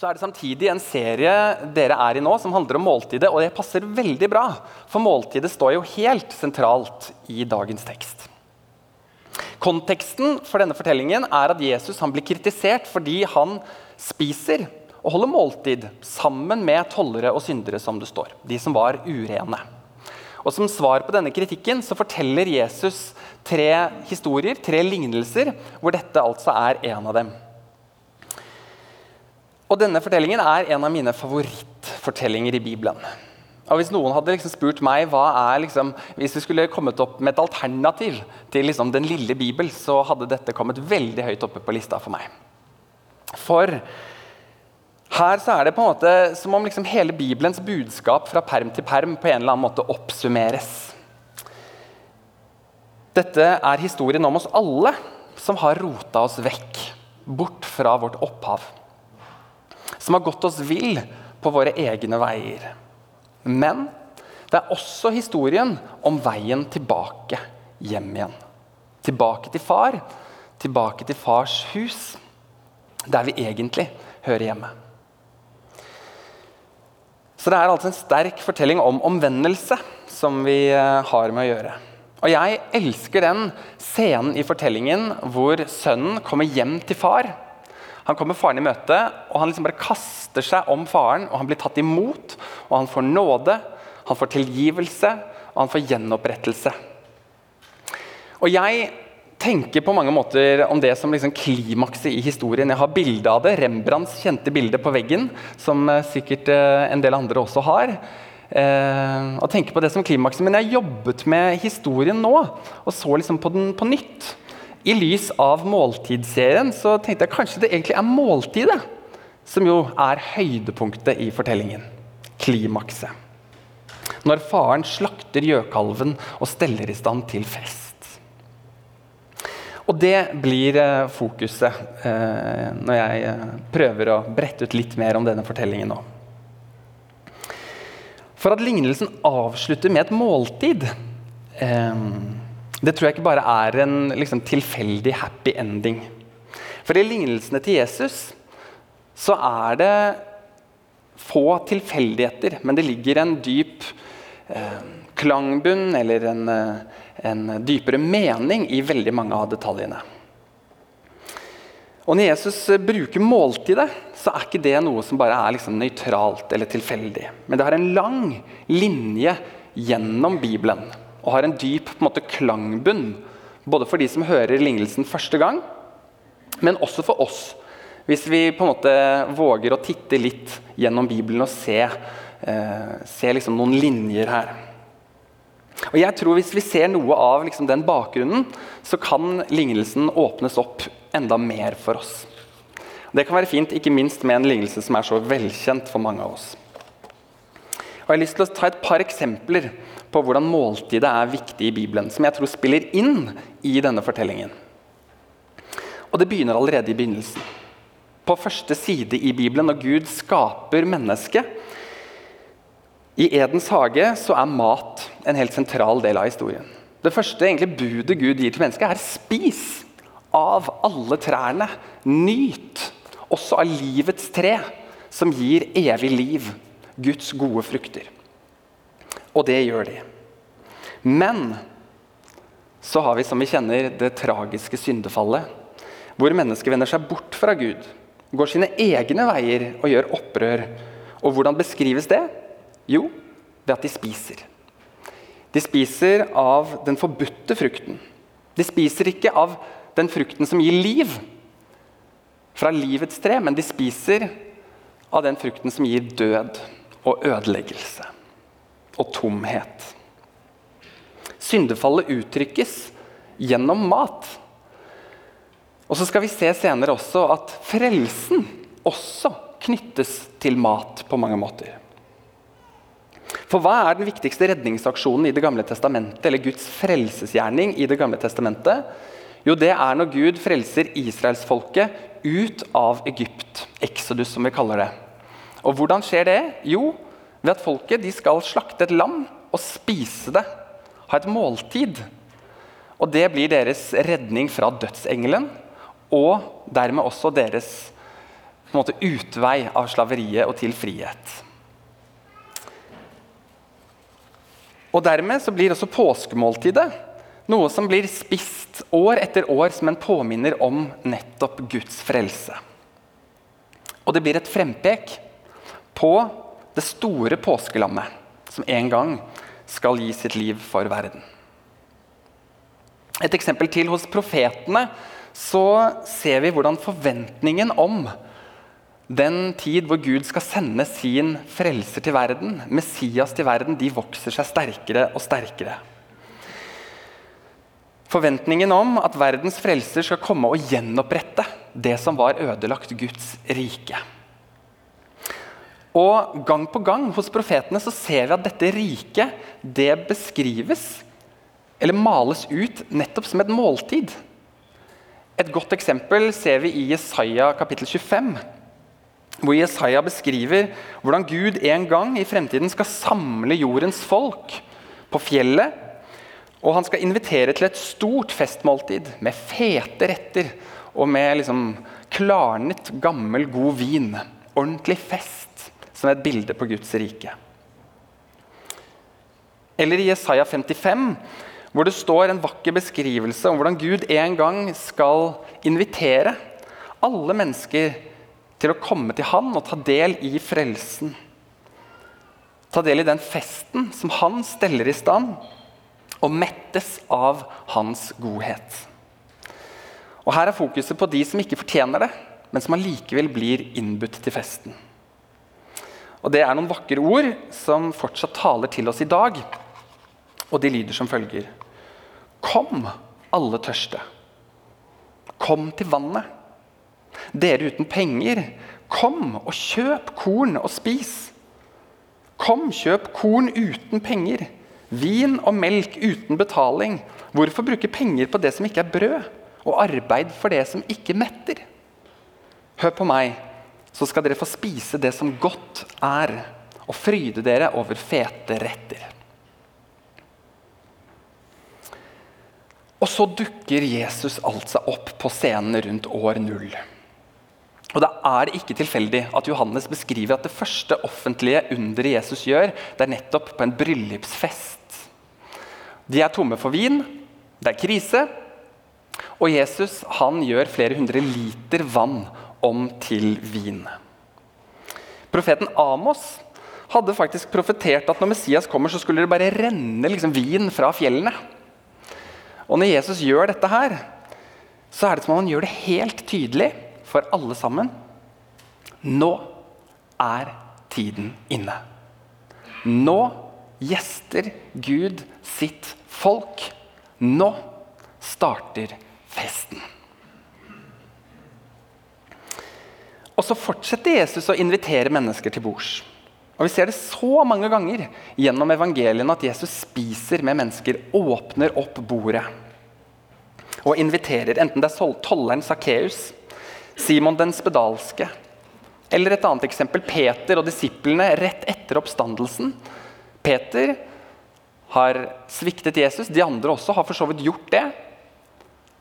så er det samtidig en serie dere er i nå som handler om måltidet. Og det passer veldig bra, for måltidet står jo helt sentralt i dagens tekst. Konteksten for denne fortellingen er at Jesus blir kritisert fordi han spiser og holder måltid sammen med tollere og syndere, som det står. De som var urene. Og Som svar på denne kritikken så forteller Jesus tre historier, tre lignelser, hvor dette altså er en av dem. Og Denne fortellingen er en av mine favorittfortellinger i Bibelen. Og Hvis noen hadde liksom spurt meg hva er liksom, hvis vi skulle kommet opp med et alternativ til liksom den lille Bibel, så hadde dette kommet veldig høyt oppe på lista for meg. For her så er det på en måte som om liksom hele Bibelens budskap fra perm til perm på en eller annen måte oppsummeres. Dette er historien om oss alle som har rota oss vekk, bort fra vårt opphav som har gått oss vill på våre egne veier. Men det er også historien om veien tilbake hjem igjen. Tilbake til far, tilbake til fars hus, der vi egentlig hører hjemme. Så det er altså en sterk fortelling om omvendelse som vi eh, har med å gjøre. Og Jeg elsker den scenen i fortellingen hvor sønnen kommer hjem til far han kommer faren i møte, og han liksom bare kaster seg om faren. og Han blir tatt imot, og han får nåde, han får tilgivelse og han får gjenopprettelse. Og Jeg tenker på mange måter om det som liksom klimakset i historien. Jeg har bilde av det, Rembrandts kjente bilde på veggen, som eh, sikkert eh, en del andre også har. Eh, og tenker på det som klimakset. Men jeg jobbet med historien nå og så liksom på den på nytt. I lys av måltidsserien så tenkte jeg kanskje det egentlig er måltidet som jo er høydepunktet i fortellingen. Klimakset. Når faren slakter gjøkalven og steller i stand til fest. Og det blir eh, fokuset eh, når jeg eh, prøver å brette ut litt mer om denne fortellingen nå. For at lignelsen avslutter med et måltid eh, det tror jeg ikke bare er en liksom, tilfeldig happy ending. For i lignelsene til Jesus så er det få tilfeldigheter, men det ligger en dyp eh, klangbunn eller en, eh, en, dypere mening i veldig mange av detaljene. Og Når Jesus bruker måltidet, så er ikke det noe som bare er liksom nøytralt eller tilfeldig. Men det har en lang linje gjennom Bibelen og har en dyp en måte, klangbunn. Både for de som hører lignelsen første gang, men også for oss. Hvis vi på en måte våger å titte litt gjennom Bibelen og se, eh, se liksom noen linjer her. Og jeg tror Hvis vi ser noe av liksom den bakgrunnen, så kan lignelsen åpnes opp enda mer for oss. Det kan være fint, ikke minst med en lignelse som er så velkjent for mange av oss. Og Jeg har lyst til å ta et par eksempler på hvordan måltidet er viktig i Bibelen, som jeg tror spiller inn i denne fortellingen. Og det begynner allerede i begynnelsen. På første side i Bibelen, når Gud skaper mennesket I Edens hage så er mat en helt sentral del av historien. Det første egentlig budet Gud gir til mennesket, er spis av alle trærne. Nyt også av livets tre, som gir evig liv, Guds gode frukter. Og det gjør de. Men så har vi som vi kjenner det tragiske syndefallet, hvor mennesket vender seg bort fra Gud, går sine egne veier og gjør opprør. Og hvordan beskrives det? Jo, ved at de spiser. De spiser av den forbudte frukten. De spiser ikke av den frukten som gir liv, fra livets tre, men de spiser av den frukten som gir død og ødeleggelse og tomhet. Syndefallet uttrykkes gjennom mat. Og så skal vi se senere også at frelsen også knyttes til mat på mange måter. For hva er den viktigste redningsaksjonen i Det gamle testamentet, eller Guds frelsesgjerning i Det gamle testamentet? Jo, det er når Gud frelser israelsfolket ut av Egypt. Exodus, som vi kaller det. Og hvordan skjer det? Jo, ved at folket skal slakte et lam og spise det. Ha et måltid. Og det blir deres redning fra dødsengelen, og dermed også deres måte utvei av slaveriet og til frihet. Og Dermed så blir også påskemåltidet noe som blir spist år etter år som en påminner om nettopp Guds frelse. Og det blir et frempek på det store påskelammet som en gang skal gi sitt liv for verden. Et eksempel til hos profetene så ser vi hvordan forventningen om den tid hvor Gud skal sende sin frelser til verden, Messias til verden, de vokser seg sterkere og sterkere. Forventningen om at verdens frelser skal komme og gjenopprette det som var ødelagt Guds rike. Og Gang på gang hos profetene så ser vi at dette riket det beskrives eller males ut nettopp som et måltid. Et godt eksempel ser vi i Jesaja kapittel 25 hvor Jesaja beskriver hvordan Gud en gang i fremtiden skal samle jordens folk på fjellet. Og han skal invitere til et stort festmåltid med fete retter og med liksom klarnet, gammel, god vin. Ordentlig fest, som et bilde på Guds rike. Eller i Jesaja 55, hvor det står en vakker beskrivelse om hvordan Gud en gang skal invitere alle mennesker til å komme til han og ta del i frelsen. Ta del i den festen som han steller i stand, og mettes av hans godhet. Og Her er fokuset på de som ikke fortjener det, men som allikevel blir innbudt til festen. Og Det er noen vakre ord som fortsatt taler til oss i dag. Og de lyder som følger. Kom, alle tørste. Kom til vannet. Dere uten penger, kom og kjøp korn og spis. Kom, kjøp korn uten penger, vin og melk uten betaling. Hvorfor bruke penger på det som ikke er brød, og arbeid for det som ikke metter? Hør på meg, så skal dere få spise det som godt er, og fryde dere over fete retter. Og så dukker Jesus altså opp på scenen rundt år null. Og Da er det ikke tilfeldig at Johannes beskriver at det første offentlige underet Jesus gjør, det er nettopp på en bryllupsfest. De er tomme for vin, det er krise, og Jesus han gjør flere hundre liter vann om til vin. Profeten Amos hadde faktisk profetert at når Messias kommer, så skulle det bare renne liksom, vin fra fjellene. Og Når Jesus gjør dette her, så er det som om han gjør det helt tydelig for alle sammen. Nå er tiden inne. Nå gjester Gud sitt folk. Nå starter festen. Og så fortsetter Jesus å invitere mennesker til bords. Og Vi ser det så mange ganger gjennom evangeliene at Jesus spiser med mennesker, åpner opp bordet og inviterer. Enten det er tolleren Sakkeus, Simon den spedalske. Eller et annet eksempel Peter og disiplene rett etter oppstandelsen. Peter har sviktet Jesus, de andre også har for så vidt gjort det.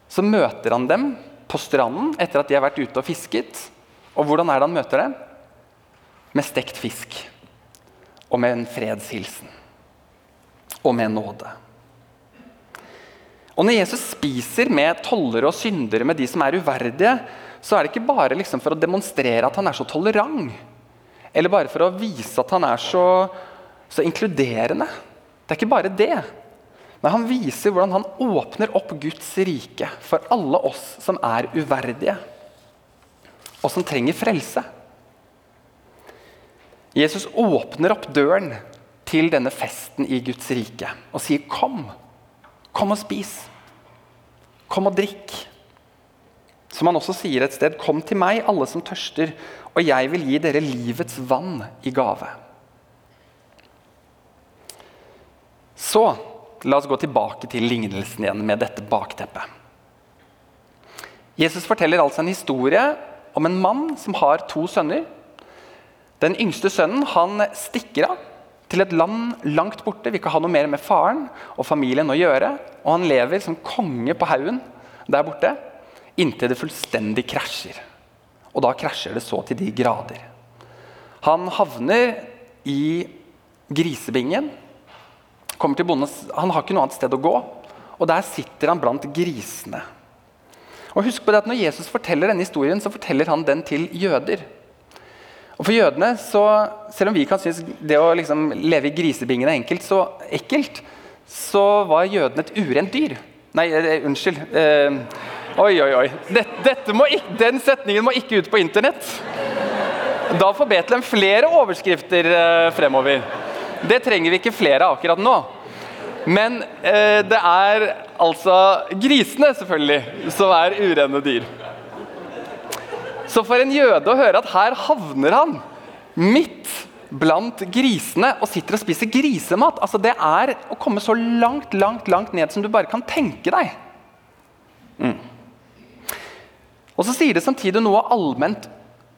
Så møter han dem på stranden etter at de har vært ute og fisket. Og hvordan er det han møter dem? Med stekt fisk. Og med en fredshilsen. Og med nåde. Og Når Jesus spiser med tollere og syndere, med de som er uverdige, så er det ikke bare liksom for å demonstrere at han er så tolerant. Eller bare for å vise at han er så, så inkluderende. Det er ikke bare det. Men han viser hvordan han åpner opp Guds rike for alle oss som er uverdige, og som trenger frelse. Jesus åpner opp døren til denne festen i Guds rike og sier, 'Kom, kom og spis. Kom og drikk.' Som han også sier et sted, 'Kom til meg, alle som tørster, og jeg vil gi dere livets vann i gave'. Så la oss gå tilbake til lignelsen igjen med dette bakteppet. Jesus forteller altså en historie om en mann som har to sønner. Den yngste sønnen han stikker av til et land langt borte, vil ikke ha noe mer med faren og familien å gjøre. Og han lever som konge på haugen der borte inntil det fullstendig krasjer. Og da krasjer det så til de grader. Han havner i grisebingen. til bonden, Han har ikke noe annet sted å gå, og der sitter han blant grisene. Og husk på det at Når Jesus forteller denne historien, så forteller han den til jøder. Og For jødene, så, selv om vi kan synes det å liksom leve i grisebingen er enkelt, så ekkelt, så var jødene et urent dyr. Nei, eh, unnskyld. Eh, oi, oi, oi. Dette, ikke, den setningen må ikke ut på internett. Da får Betlehem flere overskrifter eh, fremover. Det trenger vi ikke flere av akkurat nå. Men eh, det er altså grisene, selvfølgelig, som er urene dyr. Så for en jøde å høre at her havner han midt blant grisene og sitter og spiser grisemat altså Det er å komme så langt, langt, langt ned som du bare kan tenke deg. Mm. Og så sier det samtidig noe allment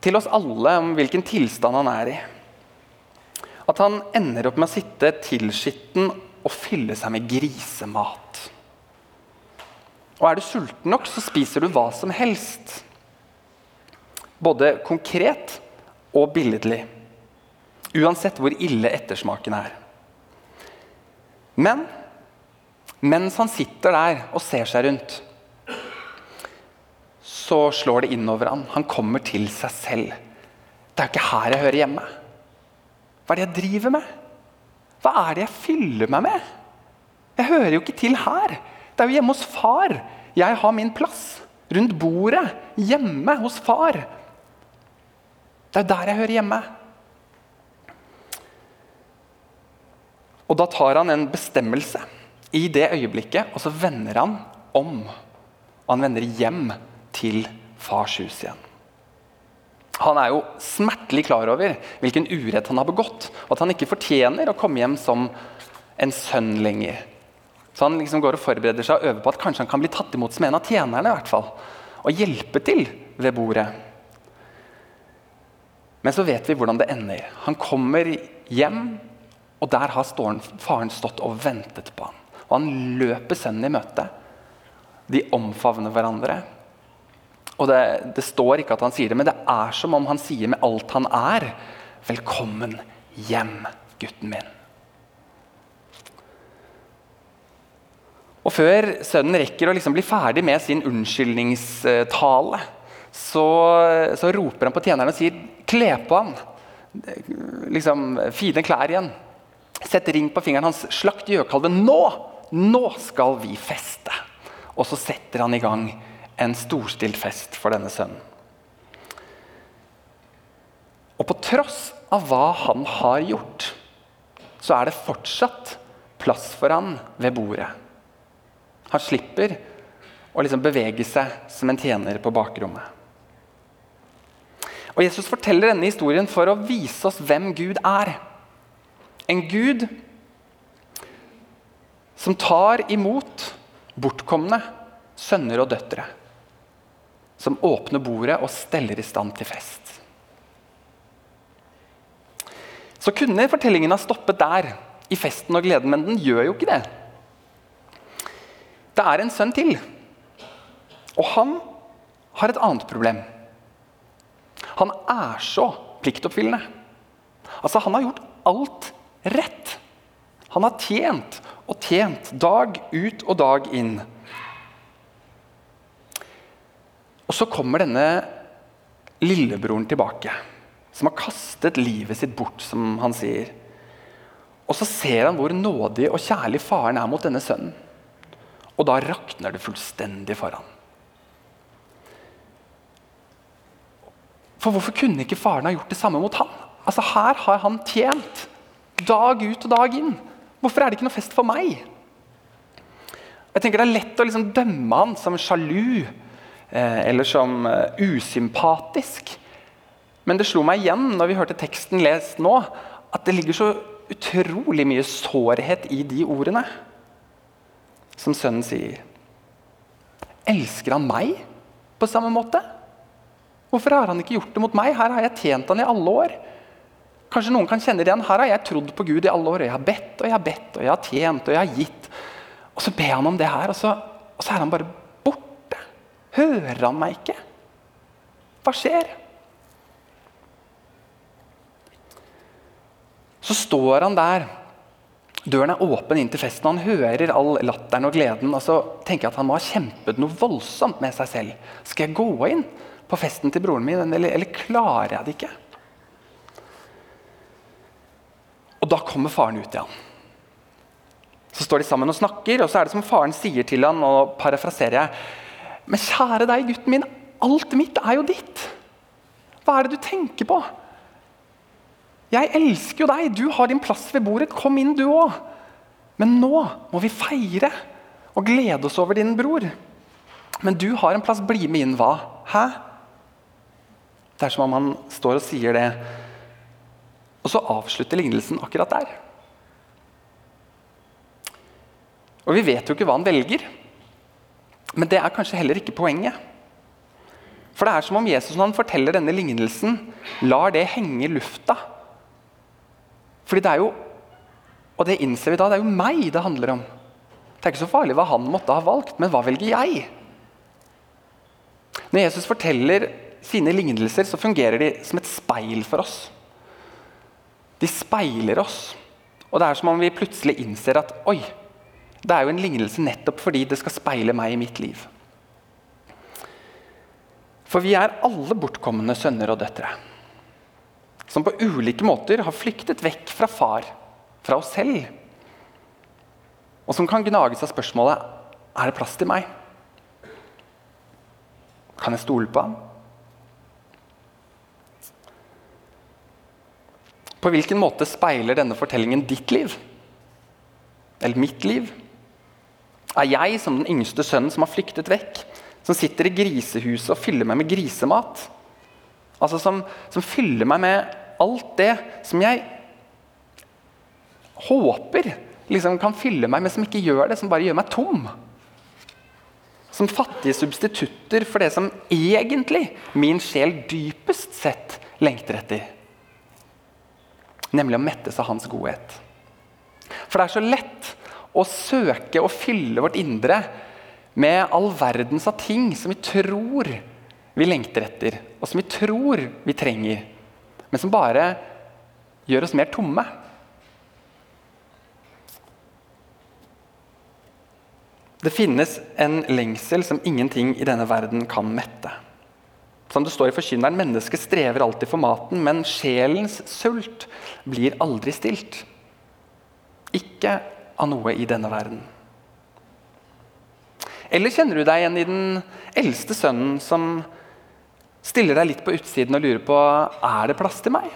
til oss alle om hvilken tilstand han er i. At han ender opp med å sitte tilskitten og fylle seg med grisemat. Og er du sulten nok, så spiser du hva som helst. Både konkret og billedlig. Uansett hvor ille ettersmaken er. Men mens han sitter der og ser seg rundt, så slår det innover ham. Han kommer til seg selv. Det er ikke her jeg hører hjemme. Hva er det jeg driver med? Hva er det jeg fyller meg med? Jeg hører jo ikke til her. Det er jo hjemme hos far jeg har min plass. Rundt bordet, hjemme hos far. Det er der jeg hører hjemme. Og da tar han en bestemmelse i det øyeblikket, og så vender han om. Han vender hjem til fars hus igjen. Han er jo smertelig klar over hvilken urett han har begått, og at han ikke fortjener å komme hjem som en sønn lenger. Så han liksom går og forbereder seg og øver på at kanskje han kan bli tatt imot som en av tjenerne. i hvert fall, Og hjelpe til ved bordet. Men så vet vi hvordan det ender. Han kommer hjem, og der har faren stått og ventet på ham. Og han løper sønnen i møte. De omfavner hverandre. Og det, det, står ikke at han sier det, men det er som om han sier med alt han er, 'Velkommen hjem, gutten min'. Og Før sønnen rekker å liksom bli ferdig med sin unnskyldningstale, så, så roper han på tjeneren og sier 'kle på han'. Liksom, Fine klær igjen. Sett ring på fingeren hans. Slakt gjøkalven nå! Nå skal vi feste! Og så setter han i gang en storstilt fest for denne sønnen. Og på tross av hva han har gjort, så er det fortsatt plass for han ved bordet. Han slipper å liksom bevege seg som en tjener på bakrommet. Og Jesus forteller denne historien for å vise oss hvem Gud er. En Gud som tar imot bortkomne sønner og døtre som åpner bordet og steller i stand til fest. Så kunne fortellingen ha stoppet der, i festen og gleden, men den gjør jo ikke det. Det er en sønn til, og han har et annet problem. Han er så pliktoppfyllende. Altså, han har gjort alt rett. Han har tjent og tjent dag ut og dag inn. Og så kommer denne lillebroren tilbake, som har kastet livet sitt bort, som han sier. Og så ser han hvor nådig og kjærlig faren er mot denne sønnen. Og da rakner det fullstendig for han. For hvorfor kunne ikke faren ha gjort det samme mot han? Altså Her har han tjent dag ut og dag inn. Hvorfor er det ikke noe fest for meg? Jeg tenker Det er lett å liksom dømme han som sjalu eller som eh, usympatisk. Men det slo meg igjen når vi hørte teksten lest nå, at det ligger så utrolig mye sårhet i de ordene. Som sønnen sier. Elsker han meg på samme måte? Hvorfor har han ikke gjort det mot meg? Her har jeg tjent han i alle år. Kanskje noen kan kjenne det igjen. Her har jeg trodd på Gud i alle år. og Jeg har bedt og jeg har bedt og jeg har tjent og jeg har gitt. Og så ber han om det her, og så, og så er han bare Hører han meg ikke? Hva skjer? Så står han der. Døren er åpen inn til festen. Han hører all latteren og gleden. Og så tenker jeg at han må ha kjempet noe voldsomt med seg selv. Skal jeg gå inn på festen til broren min, eller, eller klarer jeg det ikke? Og da kommer faren ut igjen. Så står de sammen og snakker, og så er det som faren sier til han, og parafraserer jeg men kjære deg, gutten min, alt mitt er jo ditt. Hva er det du tenker på? Jeg elsker jo deg, du har din plass ved bordet. Kom inn, du òg. Men nå må vi feire og glede oss over din bror. Men du har en plass, bli med inn. Hva? Hæ? Det er som om han står og sier det, og så avslutter lignelsen akkurat der. Og vi vet jo ikke hva han velger. Men det er kanskje heller ikke poenget. For det er som om Jesus når han forteller denne lignelsen, lar det henge i lufta. Fordi det er jo, og det innser vi da, det er jo meg det handler om. Det er ikke så farlig hva han måtte ha valgt, men hva velger jeg? Når Jesus forteller sine lignelser, så fungerer de som et speil for oss. De speiler oss. Og det er som om vi plutselig innser at oi, det er jo en lignelse nettopp fordi det skal speile meg i mitt liv. For vi er alle bortkomne sønner og døtre. Som på ulike måter har flyktet vekk fra far, fra oss selv. Og som kan gnage seg spørsmålet er det plass til meg. Kan jeg stole på ham? På hvilken måte speiler denne fortellingen ditt liv? Eller mitt liv? Er jeg som den yngste sønnen som har flyktet vekk? Som sitter i grisehuset og fyller meg med grisemat? Altså som, som fyller meg med alt det som jeg håper liksom kan fylle meg, men som ikke gjør det, som bare gjør meg tom. Som fattige substitutter for det som egentlig min sjel dypest sett lengter etter. Nemlig å mettes av hans godhet. For det er så lett å søke å fylle vårt indre med all verdens av ting som vi tror vi lengter etter, og som vi tror vi trenger, men som bare gjør oss mer tomme. Det finnes en lengsel som ingenting i denne verden kan mette. Som det står i Forkynneren, mennesket strever alltid for maten, men sjelens sult blir aldri stilt. Ikke av noe i denne verden. Eller kjenner du deg igjen i den eldste sønnen som stiller deg litt på utsiden og lurer på er det plass til meg?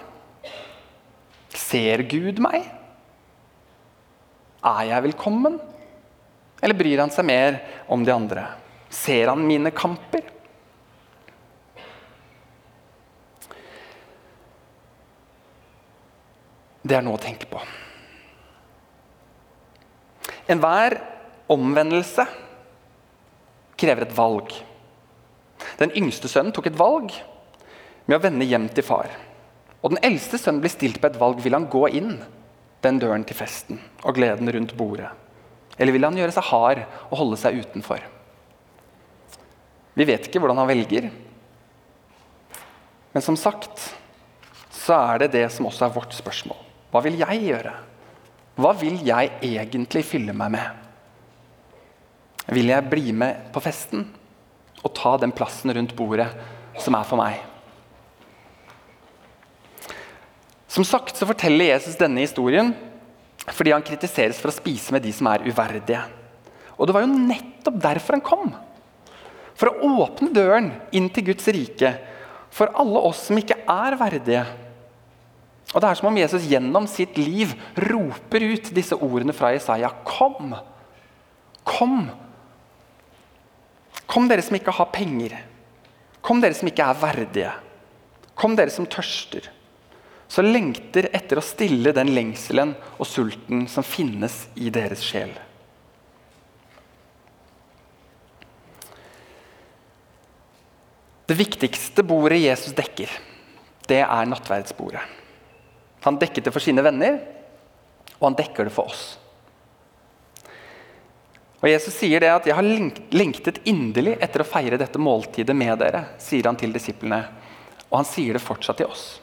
Ser Gud meg? Er jeg velkommen? Eller bryr han seg mer om de andre? Ser han mine kamper? Det er noe å tenke på. Enhver omvendelse krever et valg. Den yngste sønnen tok et valg med å vende hjem til far. Og Den eldste sønnen blir stilt på et valg. Vil han gå inn den døren til festen og gleden rundt bordet? Eller vil han gjøre seg hard og holde seg utenfor? Vi vet ikke hvordan han velger. Men som sagt så er det det som også er vårt spørsmål. Hva vil jeg gjøre? Hva vil jeg egentlig fylle meg med? Vil jeg bli med på festen og ta den plassen rundt bordet som er for meg? Som sagt så forteller Jesus denne historien fordi han kritiseres for å spise med de som er uverdige. Og det var jo nettopp derfor han kom. For å åpne døren inn til Guds rike for alle oss som ikke er verdige og Det er som om Jesus gjennom sitt liv roper ut disse ordene fra Jesaja. Kom! Kom! Kom, dere som ikke har penger. Kom, dere som ikke er verdige. Kom, dere som tørster. Så lengter etter å stille den lengselen og sulten som finnes i deres sjel. Det viktigste bordet Jesus dekker, det er nattverdsbordet. Han dekket det for sine venner, og han dekker det for oss. Og Jesus sier det at 'jeg har lengtet inderlig etter å feire dette måltidet med dere', sier han til disiplene. Og han sier det fortsatt til oss.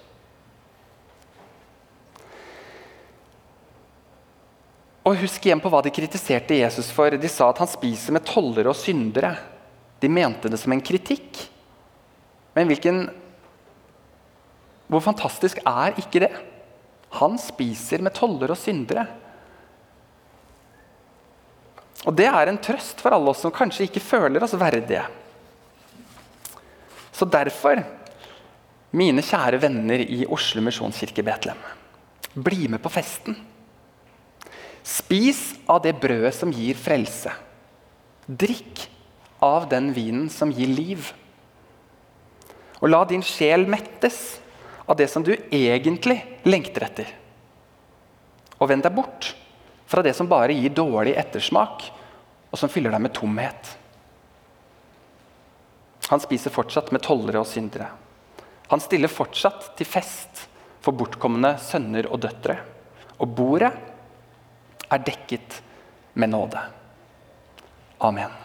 Og Husk igjen på hva de kritiserte Jesus for. De sa at han spiser med tollere og syndere. De mente det som en kritikk. Men hvilken Hvor fantastisk er ikke det? Han spiser med toller og syndere. Og Det er en trøst for alle oss som kanskje ikke føler oss verdige. Så derfor, mine kjære venner i Oslo misjonskirke Betlehem, bli med på festen. Spis av det brødet som gir frelse. Drikk av den vinen som gir liv. Og la din sjel mettes av det som du egentlig lengter etter. Og vend deg bort fra det som bare gir dårlig ettersmak, og som fyller deg med tomhet. Han spiser fortsatt med tollere og syndere. Han stiller fortsatt til fest for bortkomne sønner og døtre. Og bordet er dekket med nåde. Amen.